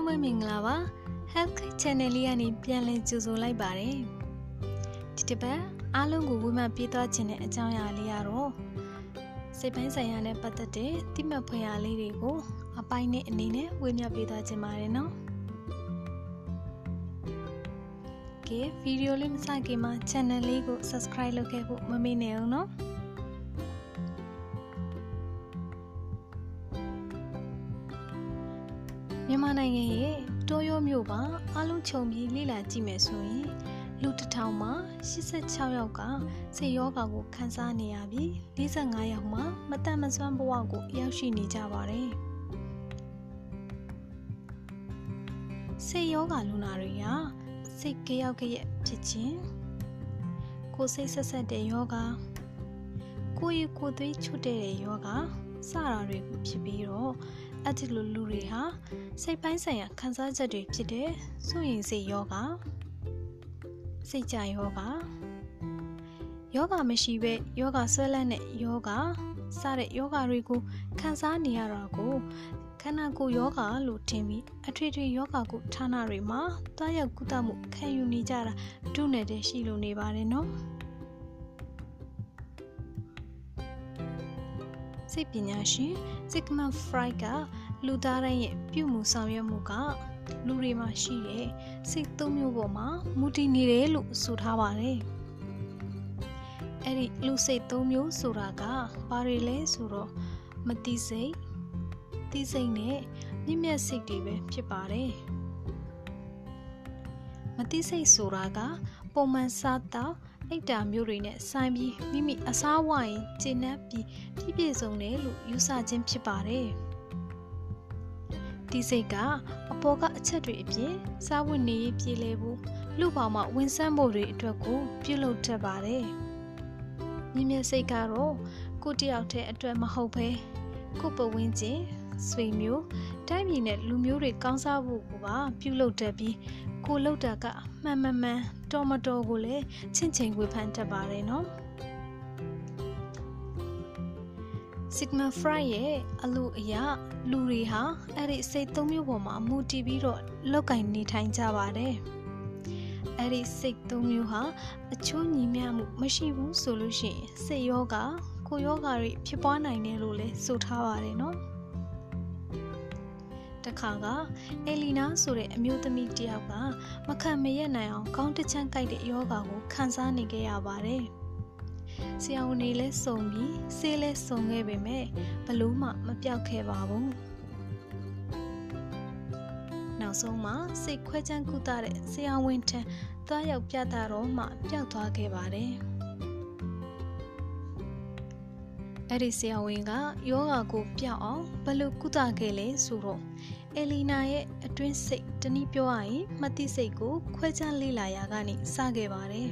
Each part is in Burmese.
လုံးပဲမင်္ဂလာပါ Health Kit Channel လေးကနေပြန်လည်ကြိုဆိုလိုက်ပါတယ်ဒီတစ်ပတ်အားလုံးကိုဝေမှပြေးသွားခြင်းတဲ့အကြောင်းအရာလေးကတော့စိတ်ပိုင်းဆိုင်ရာနဲ့ပတ်သက်တဲ့တိမှတ်ဖွယ်ရာလေးတွေကိုအပိုင်းနဲ့အနေနဲ့ဝေမျှပေးသွားခြင်းပါတယ်နော်ကဲဗီဒီယိုလေးမစခင်မှာ channel လေးကို subscribe လုပ်ခဲ့ဖို့မမေ့နဲ့အောင်နော် မြန်မာနိုင်ငံရဲ့တိုးရိုးမြို့မှာအလုံးချုံပြီးလေ့လာကြည့်မယ်ဆိုရင်လူတစ်ထောင်မှာ86ယောက်ကဆေးရောဂါကိုခံစားနေရပြီး45ယောက်မှာမတတ်မစွမ်းဘဝကိုရောက်ရှိနေကြပါတယ်ဆေးရောဂါလူနာတွေကစိတ်ကြောက်ကြရဲ့ဖြစ်ခြင်းကိုယ်စိတ်ဆက်ဆက်တဲ့ယောဂကိုယ်ရကိုယ်သွေးချွတ်တဲ့ယောဂစတာတွေဖြစ်ပြီးတော့ အဲ့ဒီလိုလူတွေဟာစိတ်ပိုင်းဆိုင်ရာခံစားချက်တွေဖြစ်တဲ့စိုးရင်စိတ်ယောဂစိတ်ကြယောဂယောဂမရှိပဲယောဂဆွဲလန်းတဲ့ယောဂစတဲ့ယောဂတွေကိုခံစားနေရတာကိုခန္ဓာကိုယ်ယောဂလို့ထင်ပြီးအထွေထွေယောဂကိုဌာနတွေမှာတွားရောက်ကုသမှုခံယူနေကြတာဒုနယ်တဲ့ရှိလို့နေပါတယ်နော် စိတ်ပညာရှင် Sigmund Freud ကလူသားတိုင်းရဲ့ပြုမှုဆောင်ရွက်မှုကလူတွေမှာရှိတဲ့စိတ်သုံးမျိုးပေါ်မှာမူတည်နေတယ်လို့ဆိုထားပါတယ်။အဲ့ဒီလူစိတ်သုံးမျိုးဆိုတာကဘာတွေလဲဆိုတော့မတိစိတ်တိစိတ်နဲ့မြင့်မြတ်စိတ်တွေပဲဖြစ်ပါတယ်။မတိစိတ်ဆိုတာကပုံမှန်စားတော့ အိတ်တာမျိုးတွေနဲ့ဆိုင်ပြီးမိမိအစားဝိုင်းကျဉ်းပြီးပြည့်ပြည့်စုံတယ်လို့ယူဆခြင်းဖြစ်ပါတယ်။ဒီစိတ်ကအပေါ်ကအချက်တွေအပြင်စားဝတ်နေရေးပြည်လဲဖို့လူပေါင်းမှဝင်ဆန်းဖို့တွေအတွက်ကိုပြုလုပ်တတ်ပါတယ်။မြင့်မြတ်စိတ်ကတော့ကိုတယောက်တည်းအတွက်မဟုတ်ဘဲကိုပဝင်းချင်း ဆွေမျိုးတိုင်းပြည်နဲ့လူမျိုးတွေကောင်းစားဖို့ကပြုလုပ်တတ်ပြီးကိုလှုပ်တာကမှန်မှန်မှန်တော်မတော်ကိုလည်းချင့်ချိန်ဝေဖန်တတ်ပါတယ်နော်။ Sigmund Freud ရဲ့အလိုအရလူတွေဟာအဲ့ဒီစိတ်သုံးမျိုးပေါ်မှာအမူတည်ပြီးတော့လောက်ကင်နေထိုင်ကြပါတယ်။အဲ့ဒီစိတ်သုံးမျိုးဟာအချိုးညီမျှမှုမရှိဘူးဆိုလို့ရှိရင်စိတ်ယောဂကိုယောဂတွေဖြစ်ပွားနိုင်တယ်လို့လည်းဆိုထားပါတယ်နော်။ တခါကအဲလီနာဆိုတဲ့အမျိုးသမီးတယောက်ကမခံမရနိုင်အောင်ခေါင်းတစ်ချမ်းကိုက်တဲ့ယောဂါကိုခံစားနေခဲ့ရပါတယ်။ဆရာဝန်တွေလည်းစုံပြီးဆေးလည်းစုံခဲ့ပေမဲ့ဘလို့မှမပြောက်ခဲ့ပါဘူးနောက်ဆုံးမှစိတ်ခွဲချမ်းကုသတဲ့ဆရာဝန်ထံသွားရောက်ပြသတော့မှပျောက်သွားခဲ့ပါတယ် အဲ့ဒီဆရာဝန်ကယောဂါကိုပျောက်အောင်ဘယ်လိုကုသခဲ့လဲဆိုတော့အလီနာရဲ့အတွင်းစိတ်တနည်းပြောရရင်မသိစိတ်ကိုခွဲခြမ်းလေ့လာရာကနေစခဲ့ပါတယ်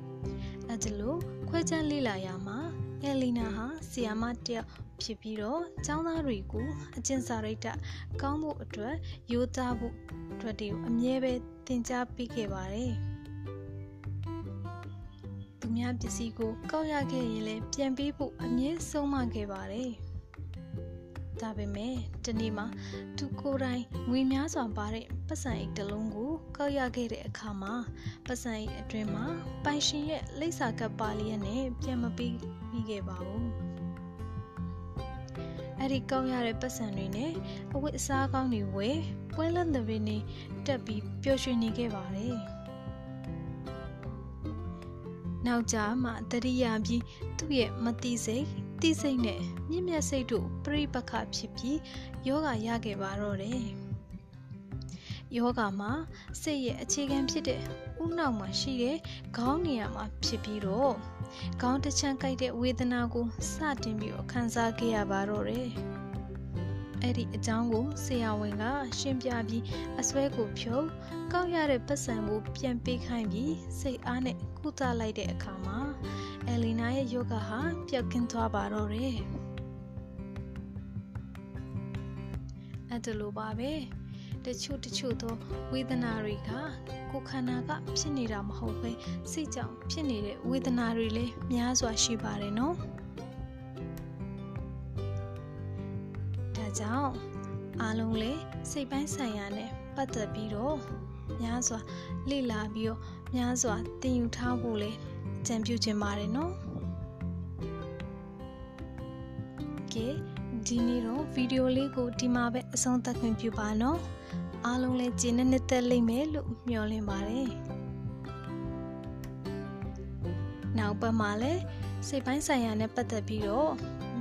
။အဲဒါလို့ခွဲခြမ်းလေ့လာရမှာအယ်လီနာဟာဆီယာမတယောက်ဖြစ်ပြီးတော့ကျောင်းသားတွေကိုအကျင့်စာရိတ္တကောင်းဖို့အတွက်ရိုးသားဖို့အတွက်တွေကိုအမြဲပဲသင်ကြားပေးခဲ့ပါတယ်။ သူများပစ္စည်းကို ကောက်ရခဲ့ရင်လည်းပြန်ပေးဖို့အမြဲဆုံးမခဲ့ပါတယ်။ဒါပေမဲ့ဒီနေ့မှာသူကိုယ်တိုင်ငွေများစွာပါတဲ့ပတ်စံအိတ်တစ်လုံးကို ကောက်ရခဲ့တဲ့အခါမှာပတ်စံအိတ်အတွင်းမှာပိုင်ရှင်ရဲ့လိပ်စာကပ်ပါလျက်နဲ့ပြန်မပေးမိခဲ့ပါဘူးအဲ့ဒီကောက်ရတဲ့ပတ်စံတွေနဲ့အဝတ်အစားကောင်းတွေဝယ်ပွဲလန့်တဲ့ပင်နေတက်ပြီးပျော်ရွှင်နေခဲ့ပါတယ် နောက်ကြမှတတိယပြီးသူ့ရဲ့မတိစိတ်တိစိတ်နဲ့မြင့်မြတ်စိတ်တို့ပြိပခဖြစ်ပြီးယောဂရခဲ့ပါတော့တယ်ယောဂမှာစိတ်ရဲ့အခြေခံဖြစ်တဲ့ဥနောက်မှာရှိတဲ့ခေါင်းနေရာမှာဖြစ်ပြီးတော့ခေါင်းတစ်ချမ်းကိုက်တဲ့ဝေဒနာကိုစတင်ပြီးတော့ခံစားခဲ့ရပါတော့တယ်။ အဲ့ဒီအကြောင်းကိုဆရာဝန်က ရှင်းပြပြီးအစွဲကိုဖြုတ်ကောက်ရတဲ့ပတ်စံကိုပြန်ပေးခိုင်းပြီးစိတ်အားနဲ့ကုသလိုက်တဲ့အခါမှာအလီနာရဲ့ယောဂဟာပျောက်ကင်းသွားပါတော့တယ်။အဲ့ဒါလိုပါပဲ။တချို့တချို့သောဝေဒနာတွေကကိုယ်ခန္ဓာကဖြစ်နေတာမဟုတ်ပဲစိတ်ကြောင့်ဖြစ်နေတဲ့ဝေဒနာတွေလည်းများစွာရှိပါတယ်နော် ကြောင့်အားလုံးလည်းစိတ်ပိုင်းဆိုင်ရာနဲ့ပတ်သက်ပြီးတော့များစွာလေ့လာပြီးတော့များစွာသင်ယူထားဖို့လေအကြံပြုချင်ပါတယ်နော်ကဲဒီနေ့တော့ဗီဒီယိုလေးကိုဒီမှာပဲအဆုံးသတ်ခွင့်ပြုပါနော်အားလုံးလည်းကျင်းနေသက်လိမ့်မယ်လို့မျှော်လင့်ပါတယ်နောက်ပတ်မှာလည်းစိတ်ပိုင်းဆိုင်ရာနဲ့ပတ်သက်ပြီးတော့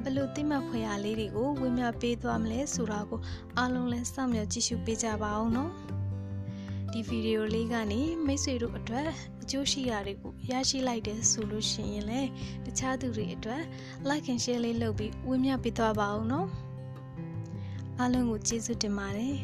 ဘယ်လိုသိမှတ်ဖွယ်ရာလေးတွေကိုဝေမျှပေးသွားမလဲဆိုတာကိုအားလုံးလည်းစောင့်မျှော်ကြည့်ရှုပေးကြပါအောင်နော်ဒီဗီဒီယိုလေးကနေမိတ်ဆွေတို့အတွက်အကျိုးရှိရာတွေကိုရရှိလိုက်တယ်ဆိုလို့ရှိရင်လည်းတခြားသူတွေအတွက် like and share လေးလုပ်ပြီးဝေမျှပေးသွားပါအောင်နော်အားလုံးကိုကျေးဇူးတင်ပါတယ်